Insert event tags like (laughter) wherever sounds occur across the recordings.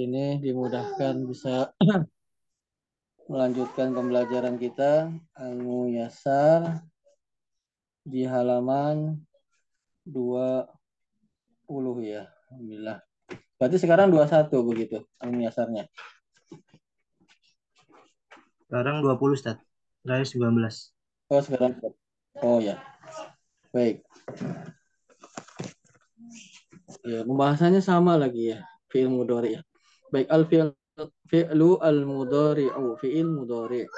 ini dimudahkan bisa (clears throat) melanjutkan pembelajaran kita ilmu yasar di halaman 20 ya. Alhamdulillah. Berarti sekarang 21 begitu ilmu yasarnya. Sekarang 20 Ustaz. Terakhir 19. Oh, sekarang. Oh ya. Baik. Ya, pembahasannya sama lagi ya. Fi'il mudhari ya. Baik, al fi'il fi'lu al mudhari'u fi'il mudhari'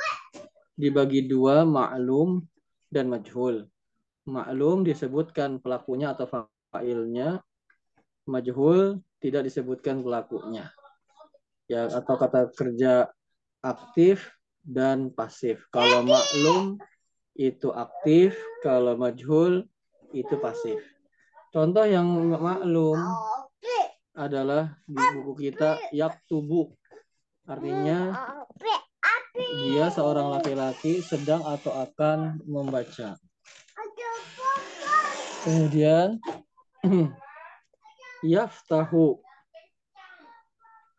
dibagi dua ma'lum dan majhul. Ma'lum disebutkan pelakunya atau fa'ilnya, majhul tidak disebutkan pelakunya. Ya atau kata kerja aktif dan pasif. Kalau maklum itu aktif, kalau majhul itu pasif. Contoh yang maklum adalah di buku kita yaktubu Artinya dia seorang laki-laki sedang atau akan membaca. Kemudian (clears throat) yaftahu.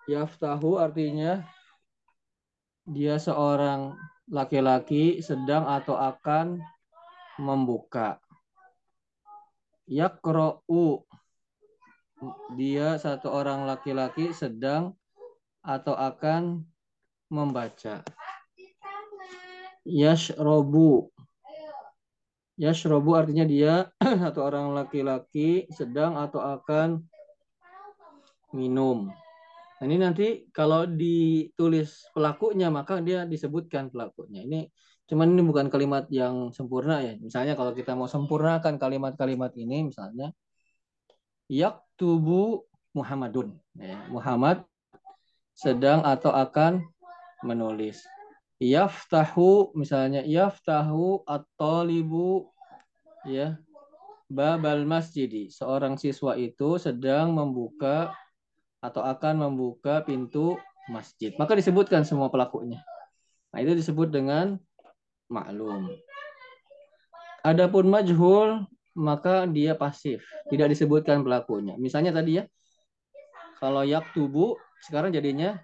Yaftahu artinya dia seorang laki-laki sedang atau akan membuka. Yakro'u. Dia satu orang laki-laki sedang atau akan membaca. Yashrobu. Yashrobu artinya dia (clears throat) atau orang laki-laki sedang atau akan minum. Nah, ini nanti kalau ditulis pelakunya maka dia disebutkan pelakunya. Ini cuman ini bukan kalimat yang sempurna ya. Misalnya kalau kita mau sempurnakan kalimat-kalimat ini misalnya yaktubu Muhammadun. Ya, Muhammad sedang atau akan menulis. Yaftahu misalnya yaftahu at-talibu ya babal masjidi. Seorang siswa itu sedang membuka atau akan membuka pintu masjid. Maka disebutkan semua pelakunya. Nah, itu disebut dengan maklum. Adapun majhul maka dia pasif, tidak disebutkan pelakunya. Misalnya tadi ya, kalau yaktubu sekarang jadinya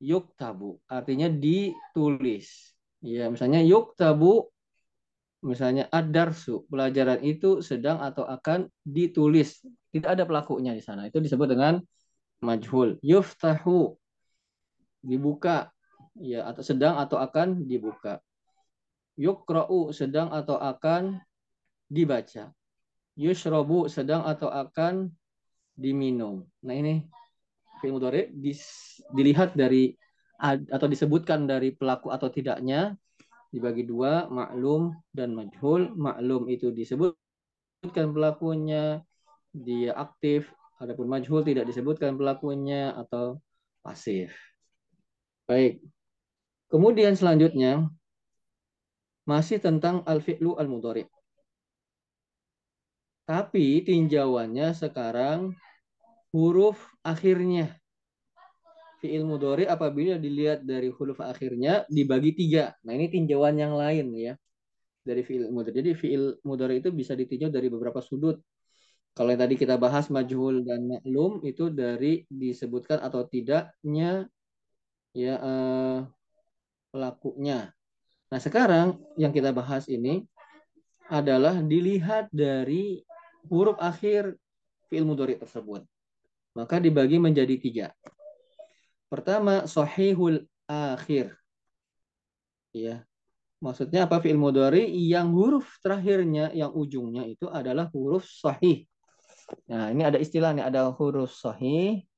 yuk tabu. Artinya ditulis. Ya misalnya yuk tabu misalnya adarsu pelajaran itu sedang atau akan ditulis. Tidak ada pelakunya di sana. Itu disebut dengan majhul. Yuftahu dibuka. Ya atau sedang atau akan dibuka. Yukra'u sedang atau akan dibaca yushrobu sedang atau akan diminum. Nah ini fi'il mudhari dilihat dari atau disebutkan dari pelaku atau tidaknya dibagi dua maklum dan majhul. Maklum itu disebutkan pelakunya dia aktif adapun majhul tidak disebutkan pelakunya atau pasif. Baik. Kemudian selanjutnya masih tentang al-fi'lu al-mudhari tapi tinjauannya sekarang huruf akhirnya. Fi'il mudhari apabila dilihat dari huruf akhirnya dibagi tiga. Nah ini tinjauan yang lain ya dari fi'il mudhari. Jadi fi'il mudhari itu bisa ditinjau dari beberapa sudut. Kalau yang tadi kita bahas majhul dan maklum itu dari disebutkan atau tidaknya ya eh, pelakunya. Nah sekarang yang kita bahas ini adalah dilihat dari huruf akhir fi'il mudhari tersebut maka dibagi menjadi tiga. Pertama, sahihul akhir. Ya. Maksudnya apa fi'il mudhari yang huruf terakhirnya yang ujungnya itu adalah huruf sahih. Nah, ini ada istilah nih, ada huruf sahih,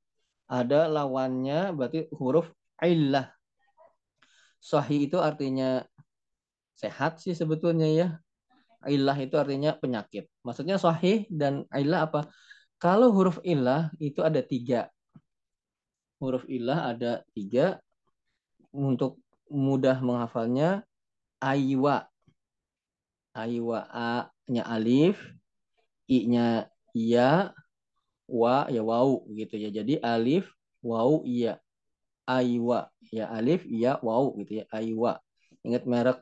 ada lawannya berarti huruf illah. Sahih itu artinya sehat sih sebetulnya ya. Illah itu artinya penyakit. Maksudnya sahih dan illah apa? Kalau huruf ilah itu ada tiga. Huruf ilah ada tiga. Untuk mudah menghafalnya, aywa. Aywa A-nya alif, I-nya iya, wa ya wau gitu ya. Jadi alif, wau, iya. Aywa ya alif, iya, wau gitu ya. Aywa. Ingat merek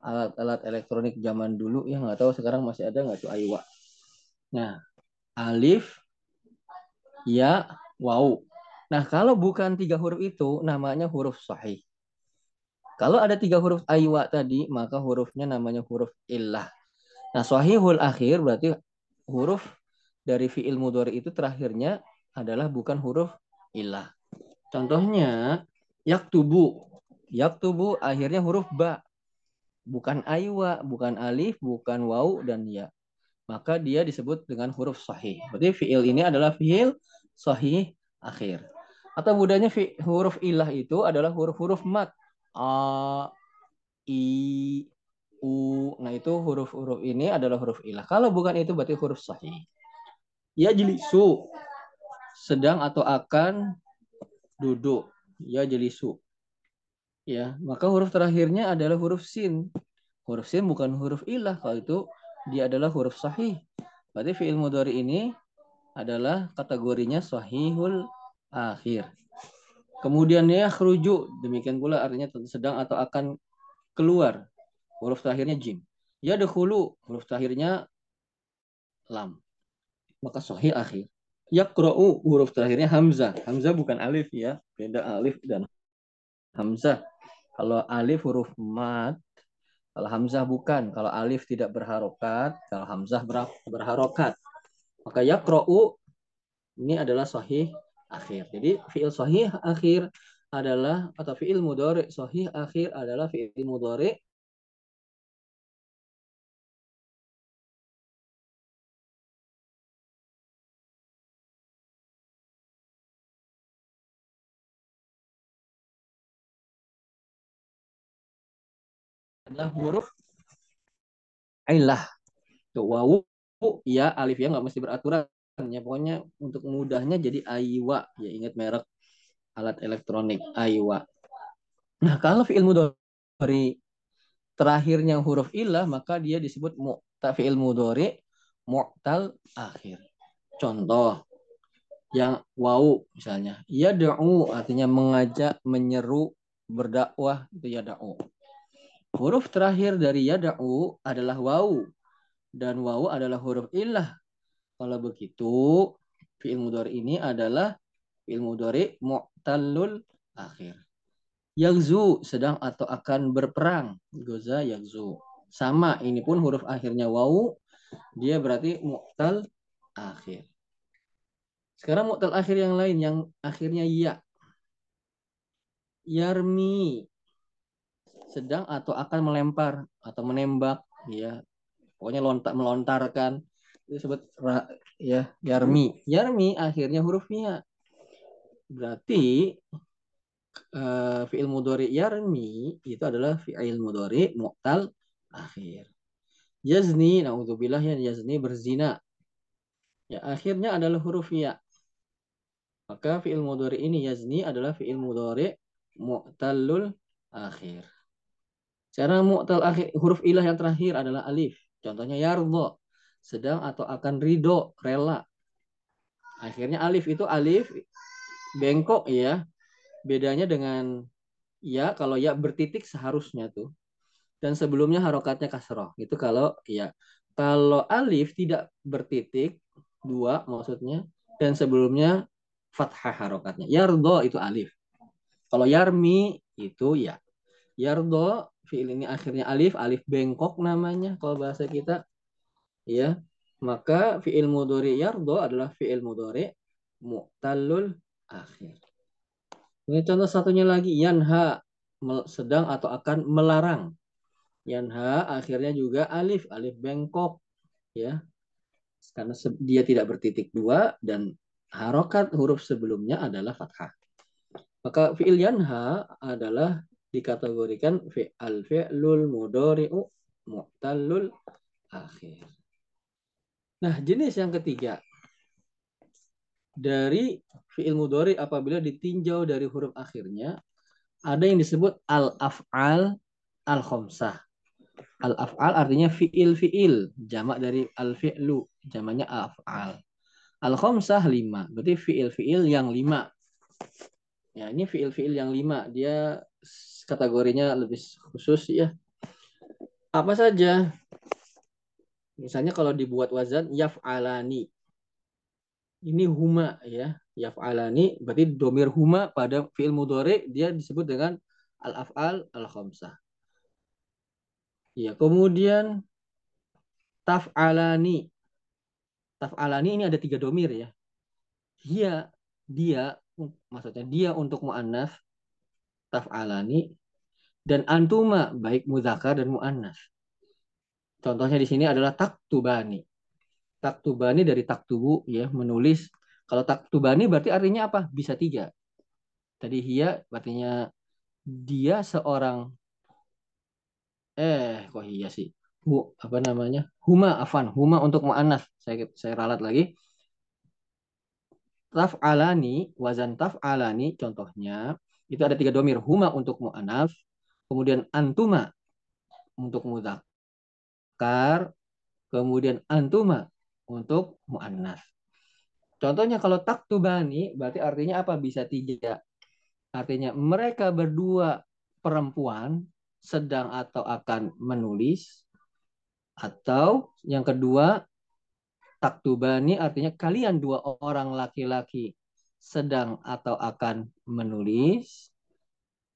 alat-alat elektronik zaman dulu ya nggak tahu sekarang masih ada nggak tuh Aywa. Nah, alif, ya, wau. Nah, kalau bukan tiga huruf itu, namanya huruf sahih. Kalau ada tiga huruf aywa tadi, maka hurufnya namanya huruf illah. Nah, sahihul akhir berarti huruf dari fi'il mudhari itu terakhirnya adalah bukan huruf illah. Contohnya, yaktubu. Yaktubu akhirnya huruf ba. Bukan aywa, bukan alif, bukan waw, dan ya. Maka dia disebut dengan huruf sahih. Berarti fi'il ini adalah fi'il sahih akhir. Atau mudahnya huruf ilah itu adalah huruf-huruf mat a, i, u. Nah, itu huruf-huruf ini adalah huruf ilah. Kalau bukan itu berarti huruf sahih. Ya jelisu. Sedang atau akan duduk. Ya jelisu. Ya, maka huruf terakhirnya adalah huruf sin. Huruf sin bukan huruf ilah. Kalau itu dia adalah huruf sahih. Berarti fi'il mudhari ini adalah kategorinya sahihul akhir. Kemudian ya kerujuk, demikian pula artinya sedang atau akan keluar. Huruf terakhirnya jim. Ya dahulu, huruf terakhirnya lam. Maka sahih akhir. Ya kro'u, huruf terakhirnya hamzah. Hamzah bukan alif ya, beda alif dan hamzah. Kalau alif huruf mat, kalau hamzah bukan. Kalau alif tidak berharokat, kalau hamzah berharokat. Maka ya kro'u ini adalah sahih akhir. Jadi fiil sahih akhir adalah atau fiil mudhari sahih akhir adalah fiil mudhari adalah huruf ilah. Tuh wawu ya alif ya nggak mesti beraturan. Ya pokoknya untuk mudahnya jadi Aiwa. Ya ingat merek alat elektronik Aiwa. Nah kalau fi'il mudhari terakhirnya huruf ilah maka dia disebut mu'ta fi'il mudhari mu'tal akhir. Contoh yang wau misalnya. Ya da'u artinya mengajak menyeru berdakwah itu ya da'u huruf terakhir dari ya da'u adalah wau dan wau adalah huruf ilah kalau begitu, fi'il mudhari ini adalah fi'il mudhari mu'tallul akhir. Yagzu sedang atau akan berperang. Goza yagzu. Sama, ini pun huruf akhirnya wawu. Dia berarti mu'tal akhir. Sekarang mu'tal akhir yang lain yang akhirnya ya. Yarmi sedang atau akan melempar atau menembak ya. Pokoknya lontar melontarkan. Disebut ya yarmi. Yarmi akhirnya huruf ya berarti uh, fi'il mudhari yarmi itu adalah fi'il mudhari mu'tal akhir. Yazni naudzubillah ya yazni berzina. Ya akhirnya adalah huruf ya. Maka fi'il mudhari ini yazni adalah fi'il mudhari mu'talul akhir cara mu'tal akhir huruf ilah yang terakhir adalah alif contohnya yardha sedang atau akan ridho, rela. Akhirnya alif itu alif bengkok ya. Bedanya dengan ya kalau ya bertitik seharusnya tuh. Dan sebelumnya harokatnya kasroh. Itu kalau ya. Kalau alif tidak bertitik dua maksudnya dan sebelumnya fathah harokatnya. Yardo itu alif. Kalau yarmi itu ya. Yardo fiil ini akhirnya alif, alif bengkok namanya kalau bahasa kita ya maka fiil mudhari yardo adalah fiil mudhari mu'tallul akhir. Ini contoh satunya lagi yanha sedang atau akan melarang. Yanha akhirnya juga alif, alif bengkok ya. Karena dia tidak bertitik dua dan harokat huruf sebelumnya adalah fathah. Maka fiil yanha adalah dikategorikan fi'al fi'lul mudhari'u mu'tallul akhir. Nah, jenis yang ketiga dari fi'il mudhari apabila ditinjau dari huruf akhirnya ada yang disebut al-af'al al-khamsah. Al-af'al artinya fi'il fi'il, jamak dari al-fi'lu, jamaknya af'al. Al-khamsah lima, berarti fi'il fi'il yang lima. Ya, ini fi'il fi'il yang lima, dia kategorinya lebih khusus ya. Apa saja? Misalnya kalau dibuat wazan yaf'alani. ini huma ya. Yaf'alani berarti domir huma pada fi'il mudhari dia disebut dengan al-af'al al-khamsah. Ya, kemudian taf'alani. Taf'alani ini ada tiga domir ya. Dia, dia, maksudnya dia untuk mu'annas, taf'alani, dan antuma, baik mudhakar dan mu'annas. Contohnya di sini adalah taktubani. Taktubani dari taktubu, ya, menulis. Kalau taktubani berarti artinya apa? Bisa tiga. Tadi hia artinya dia seorang eh kok iya sih hu, apa namanya huma afan huma untuk muannas saya saya ralat lagi taf alani wazan taf alani contohnya itu ada tiga domir. Huma untuk muannas kemudian antuma untuk mudakar kemudian antuma untuk muannas contohnya kalau taktubani berarti artinya apa? Bisa tiga. Artinya mereka berdua perempuan sedang atau akan menulis atau yang kedua taktubani artinya kalian dua orang laki-laki sedang atau akan menulis.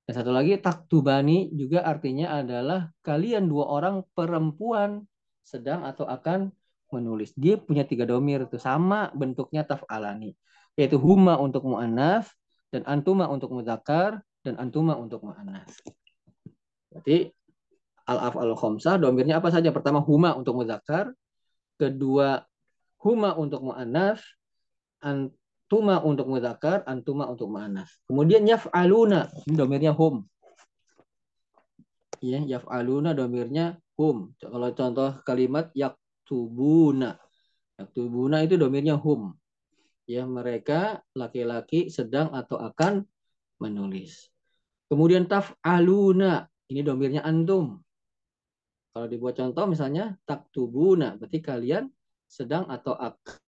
Dan satu lagi taktubani juga artinya adalah kalian dua orang perempuan sedang atau akan menulis. Dia punya tiga domir itu sama bentuknya taf'alani. Yaitu huma untuk mu'annas, dan antuma untuk mudzakkar dan antuma untuk muannas. Berarti al-af al-khamsah domirnya apa saja? Pertama huma untuk mudzakkar, kedua huma untuk muannas, antuma untuk mudzakkar, antuma untuk muannas. Kemudian yaf'aluna, domirnya hum. Ya, yaf'aluna domirnya hum. Kalau contoh kalimat yaktubuna. Yaktubuna itu domirnya hum ya mereka laki-laki sedang atau akan menulis. Kemudian taf'aluna, ini domirnya antum. Kalau dibuat contoh misalnya taktubuna, berarti kalian sedang atau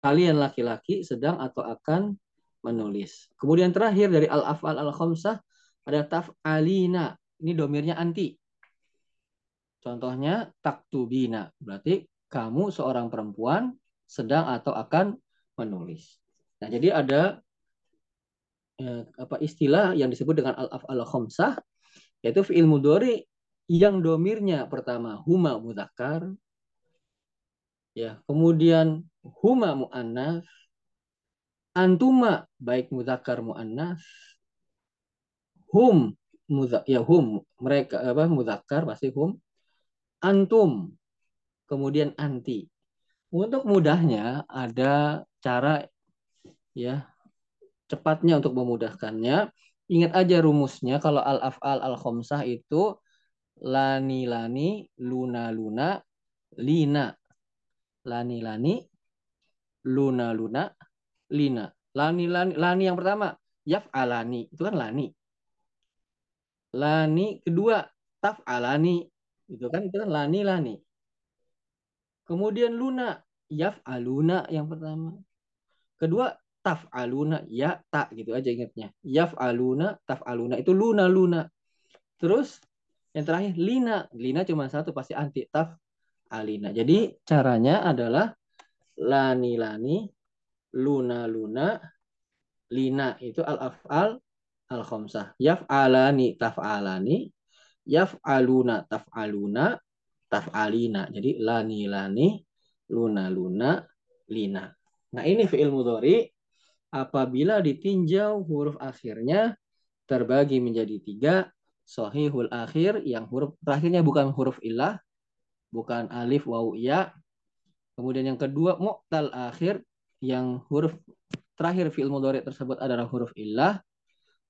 kalian laki-laki sedang atau akan menulis. Kemudian terakhir dari al-af'al al-khamsah ada taf'alina. Ini domirnya anti. Contohnya taktubina, berarti kamu seorang perempuan sedang atau akan menulis. Nah, jadi ada eh, apa istilah yang disebut dengan al-af'al khamsah yaitu fi'il mudhari yang domirnya pertama huma mudzakkar ya, kemudian huma muannas antuma baik mudzakkar muannas hum mudza ya hum mereka apa mudzakkar pasti hum antum kemudian anti. Untuk mudahnya ada cara ya cepatnya untuk memudahkannya. Ingat aja rumusnya kalau al afal al khomsah itu lani lani luna luna lina lani lani luna luna lina. Lani lani lani yang pertama. Yaf alani itu kan lani. Lani kedua taf alani itu kan itu kan lani lani kemudian luna yaf aluna yang pertama. Kedua taf'aluna ya tak gitu aja ingatnya. Yaf'aluna taf'aluna itu luna luna terus yang terakhir lina. Lina cuma satu pasti anti. Taf alina. Jadi caranya adalah lani lani luna luna lina itu al afal al khomsah yaf'alani taf'alani. Yaf'aluna taf'aluna taf'alina. Jadi lani lani luna luna lina. Nah ini fi'il mudhari. Apabila ditinjau huruf akhirnya terbagi menjadi tiga sohihul akhir yang huruf terakhirnya bukan huruf ilah bukan alif waw ya. Kemudian yang kedua mu'tal akhir yang huruf terakhir fi'il mudhari tersebut adalah huruf ilah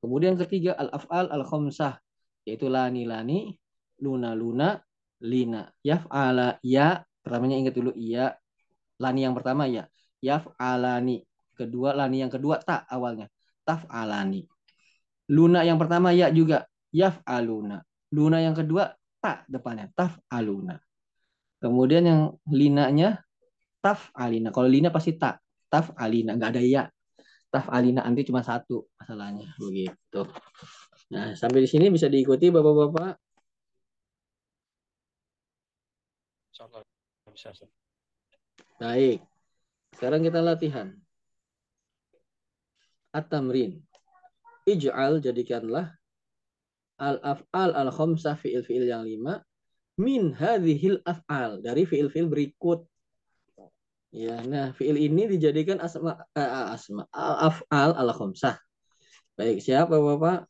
kemudian ketiga al af'al al khamsah yaitu lani lani luna luna lina yaf'ala ya. Pertamanya ingat dulu iya lani yang pertama ya. Yaf'alani. Kedua lani yang kedua tak awalnya. Taf alani luna yang pertama ya juga. Yaf aluna luna yang kedua tak depannya. Taf aluna kemudian yang linanya taf alina. Kalau lina pasti tak taf alina. Nggak ada ya. Taf alina nanti cuma satu masalahnya. Begitu. Nah sampai di sini bisa diikuti bapak-bapak. Baik. Sekarang kita latihan. At-tamrin. Ij'al jadikanlah al-af'al al-khamsah fi'il-fi'il yang lima min hadhil af'al dari fi'il-fi'il berikut. Ya, nah fi'il ini dijadikan asma uh, asma af'al al-khamsah. Baik, siap Bapak?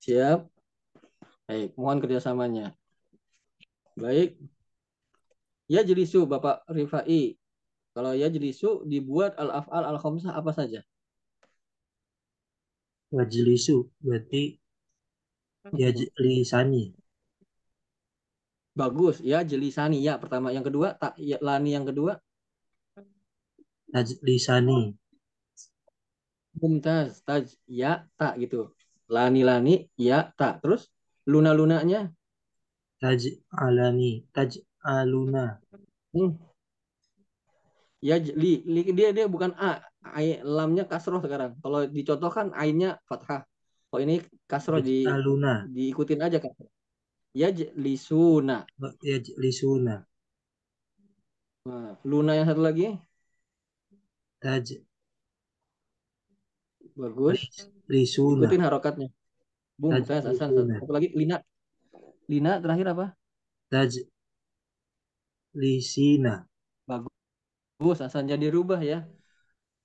Siap? Baik, mohon kerjasamanya. Baik. Ya jelisu Bapak Rifai. Kalau ya jelisu dibuat al-af'al al-khamsah apa saja? Wajlisu berarti ya lisani. Bagus, ya jelisani ya pertama. Yang kedua tak ya lani yang kedua. Lisani. Mumtaz, taj ya tak gitu. Lani lani ya tak. Terus luna lunanya? Taj alani, taj aluna. Hmm. Ya li, li dia dia bukan a, ai, lamnya kasroh sekarang. Kalau dicontohkan ainnya fathah. Kalau ini kasroh di aluna. diikutin aja kan. Ya lisuna. Ya lisuna. Nah, luna yang satu lagi. Taj. Bagus. Lisuna. Ikutin harokatnya. Bum, saya Hasan. Satu lagi Lina. Lina terakhir apa? Taj. Lisina. Bagus, Hasan jadi rubah ya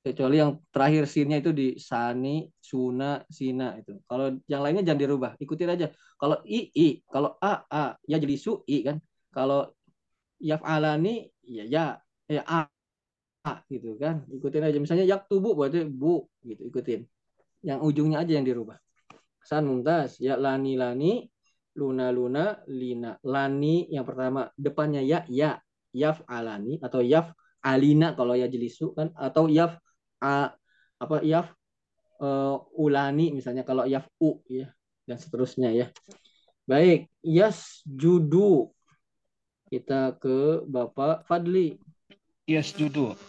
kecuali yang terakhir sinnya itu di sani, suna, sina itu. Kalau yang lainnya jangan dirubah, ikutin aja. Kalau i i, kalau a a, ya jadi su i kan. Kalau yaf'alani ya ya ya a, a gitu kan. Ikutin aja. Misalnya yak tubuh berarti bu gitu ikutin. Yang ujungnya aja yang dirubah. San mumtaz, ya lani lani, luna luna, lina. Lani yang pertama depannya ya ya, yaf alani atau yaf alina kalau ya jelisu kan atau yaf a, apa yaf uh, ulani misalnya kalau yaf u ya dan seterusnya ya. Baik, yas judu. Kita ke Bapak Fadli. Yas judu.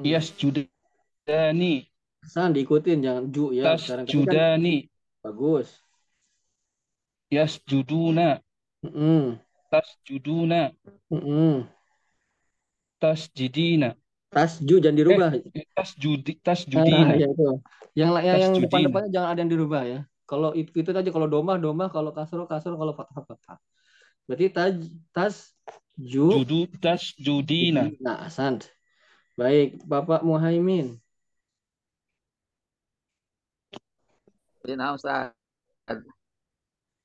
Yas judani. San diikutin jangan ju ya. Tas Sekarang judani. Kan... Bagus. Yas juduna. Mm -mm. Tas juduna. Mm -mm. Tas jidina. Tasju jangan dirubah. Eh, tas judi, tas judina. Nah, ya itu. Yang yang, yang depan-depannya jangan ada yang dirubah ya. Kalau itu itu aja kalau domah domah kalau kasro kasro kalau fathah fathah. Berarti taj tas ju judu tas judina. Nah, sant. Baik, Bapak Muhaimin. Ya, Ustaz.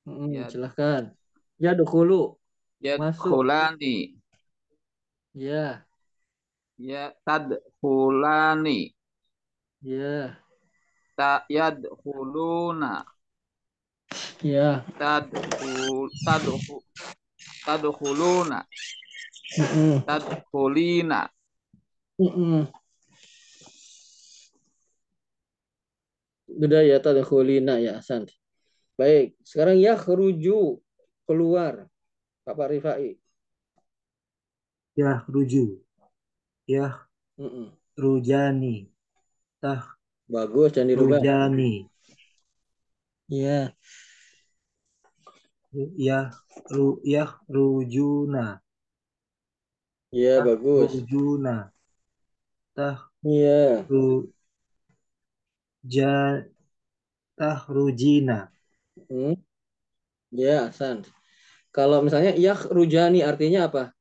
Hmm, ya. silahkan. Ya, dulu. Ya, Masuk. Kulani. Ya. Ya, tadkhulani. Ya. Ta yadkhuluna. Ya. Tadkhul tadkhul tadkhuluna. Mm -mm. Tadkhulina. Mm -mm. Udah ya tadkhulina ya, Hasan. Baik, sekarang ya keruju keluar. Bapak Rifai. Ya ruju ya mm -mm. rujani. Tah bagus jangan dirubah. Rujani. Ya. Ya ru ya rujuna. Ya tah, bagus. Rujuna. Tah ya. Ru ja tah rujina. Hmm. ya san. Kalau misalnya ya rujani artinya apa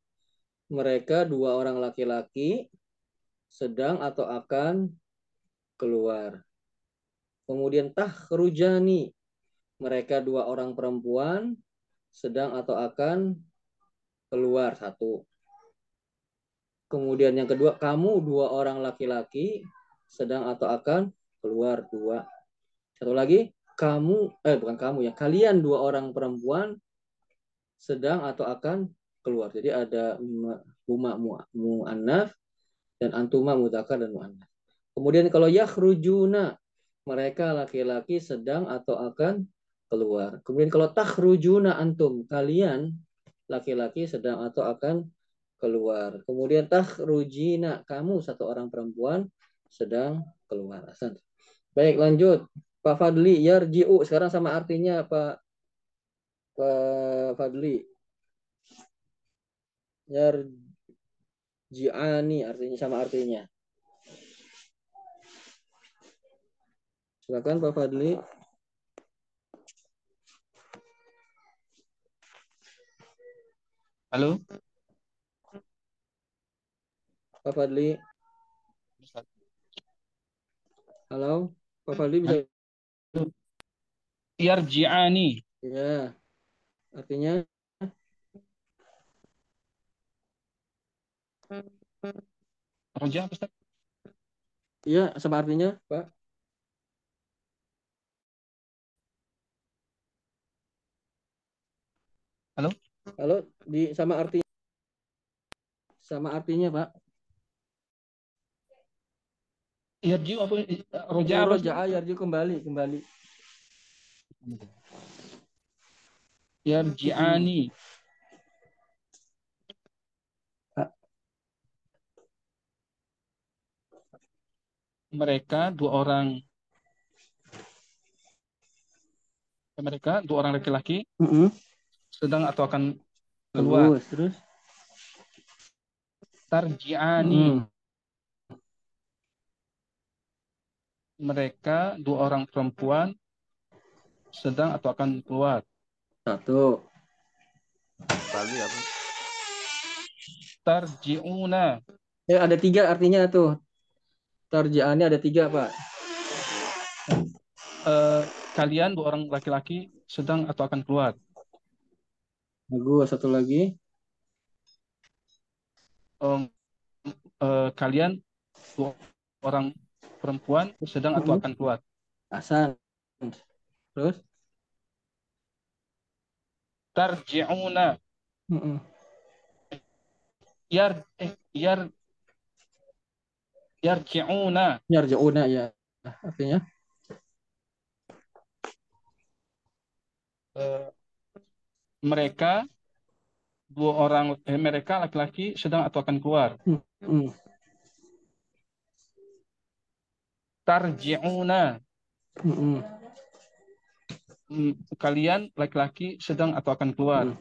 mereka dua orang laki-laki sedang atau akan keluar. Kemudian tahrujani, mereka dua orang perempuan sedang atau akan keluar satu. Kemudian yang kedua, kamu dua orang laki-laki sedang atau akan keluar dua. Satu lagi, kamu eh bukan kamu ya, kalian dua orang perempuan sedang atau akan keluar. Jadi ada huma mu'annaf dan antuma mudzakkar dan mu'annaf. Kemudian kalau yakhrujuna mereka laki-laki sedang atau akan keluar. Kemudian kalau takhrujuna antum kalian laki-laki sedang atau akan keluar. Kemudian takhrujina kamu satu orang perempuan sedang keluar. Baik, lanjut. Pak Fadli, yarji'u sekarang sama artinya Pak Pak Fadli yarji'ani artinya sama artinya. Silakan Pak Fadli. Halo. Pak Fadli. Halo, Pak Fadli bisa. Yarji'ani. Ya. Artinya Roja apa Ustaz? iya sama artinya, Pak. Halo? Halo, di sama artinya sama artinya, Pak. Yarji'u apa? Roja Ya, roja yarji kembali, kembali. Yarji'ani. Mereka dua orang mereka dua orang laki-laki Mm-mm. sedang atau akan keluar Bagus, terus. tarji'ani Mm. mereka dua orang perempuan sedang atau akan keluar Satu. Apa? tarji'una Eh, ada tiga artinya tuh. Tarji'annya ada tiga, Pak. Eh, kalian dua orang laki-laki sedang atau akan keluar Bagus, satu lagi. Em, eh, kalian dua orang perempuan sedang atau Mhm. akan keluar Hasan. Terus? tarji'una Mm-mm. yar eh, yar yarji'una Yarji'una ya. Artinya? eh, mereka dua orang eh, mereka laki-laki sedang atau akan keluar Mm. tarji'una Mm-mm. Hmm, kalian laki-laki sedang atau akan keluar Mm.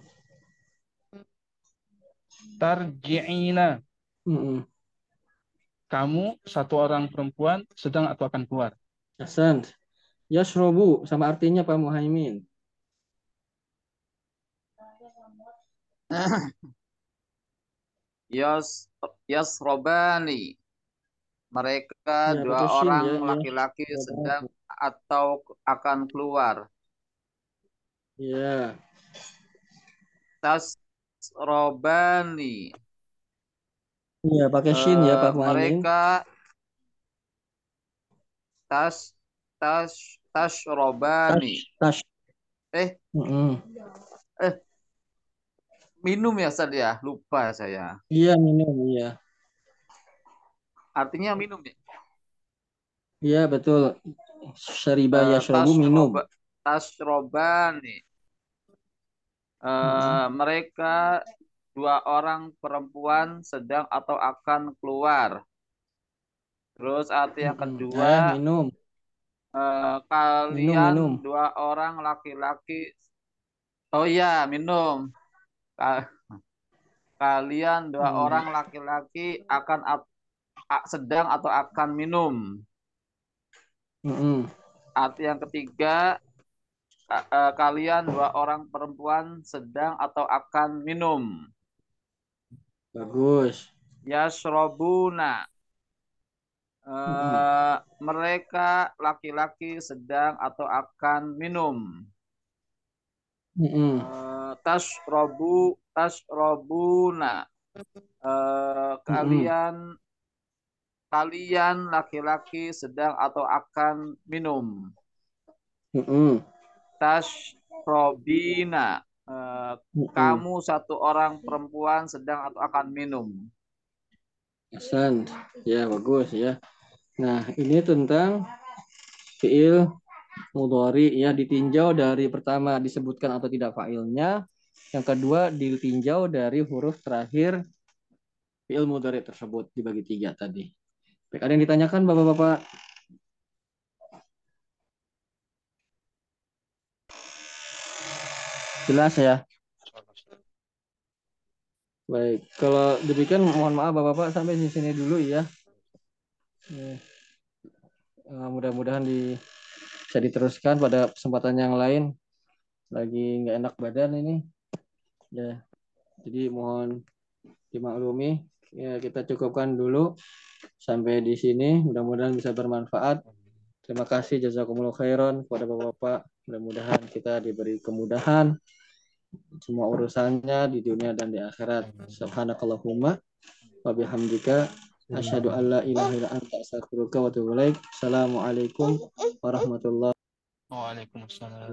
tarji'ina Mm-mm. Kamu satu orang perempuan sedang atau akan keluar Hasan. Yashrobu sama artinya Pak Muhaimin. (clears throat) Yas Yasrobani. Mereka Ya, dua orang ya, ya. laki-laki sedang atau akan keluar. Ya. Tasrobani. Iya, pakai shin ya Eh, Pak Muhaimin. mereka tas tas tasrobani. Tas. Eh, Mm-mm. minum ya Ustaz ya? Lupa saya. Iya, minum, iya. Artinya minum ya? Iya, betul. Syariba Eh, yashrobu minum. tasroba- tasrobani. Eh, mereka dua orang perempuan sedang atau akan keluar. Terus arti yang Mm-mm. kedua, Eh, minum. eh, kalian minum. dua orang laki-laki. Oh iya, minum. Ka- Kalian dua Hmm. orang laki-laki akan sedang atau akan minum. Mm-mm. Arti yang ketiga, eh, kalian dua orang perempuan sedang atau akan minum. Bagus. Yasrobuna. Eh, Mm-mm. mereka laki-laki sedang atau akan minum. Mm-mm. Eh, tasrobu, tasrobuna. Eh, kalian, kalian laki-laki sedang atau akan minum. Mm-mm. Tasrobina. Mm-mm. kamu satu orang perempuan sedang atau akan minum. Hasan. Ya, bagus ya. Nah, ini tentang fiil mudhari ya ditinjau dari pertama disebutkan atau tidak fa'ilnya, yang kedua ditinjau dari huruf terakhir fiil mudhari tersebut dibagi tiga tadi. Baik, ada yang ditanyakan Bapak-bapak? Jelas ya? Baik, kalau demikian mohon maaf Bapak-bapak sampai di sini dulu ya. Eh, mudah-mudahan di bisa diteruskan pada kesempatan yang lain. Lagi nggak enak badan ini. Ya, jadi mohon dimaklumi. Ya, kita cukupkan dulu sampai di sini. Mudah-mudahan bisa bermanfaat. Terima kasih jazakumullah khairan kepada Bapak-bapak. Mudah-mudahan kita diberi kemudahan semua urusannya di dunia dan di akhirat. Subhanakallahumma wa bihamdika asyhadu an la ilaha illa anta astaghfiruka wa atubu ilaik. Assalamualaikum warahmatullahi Waalaikumsalam.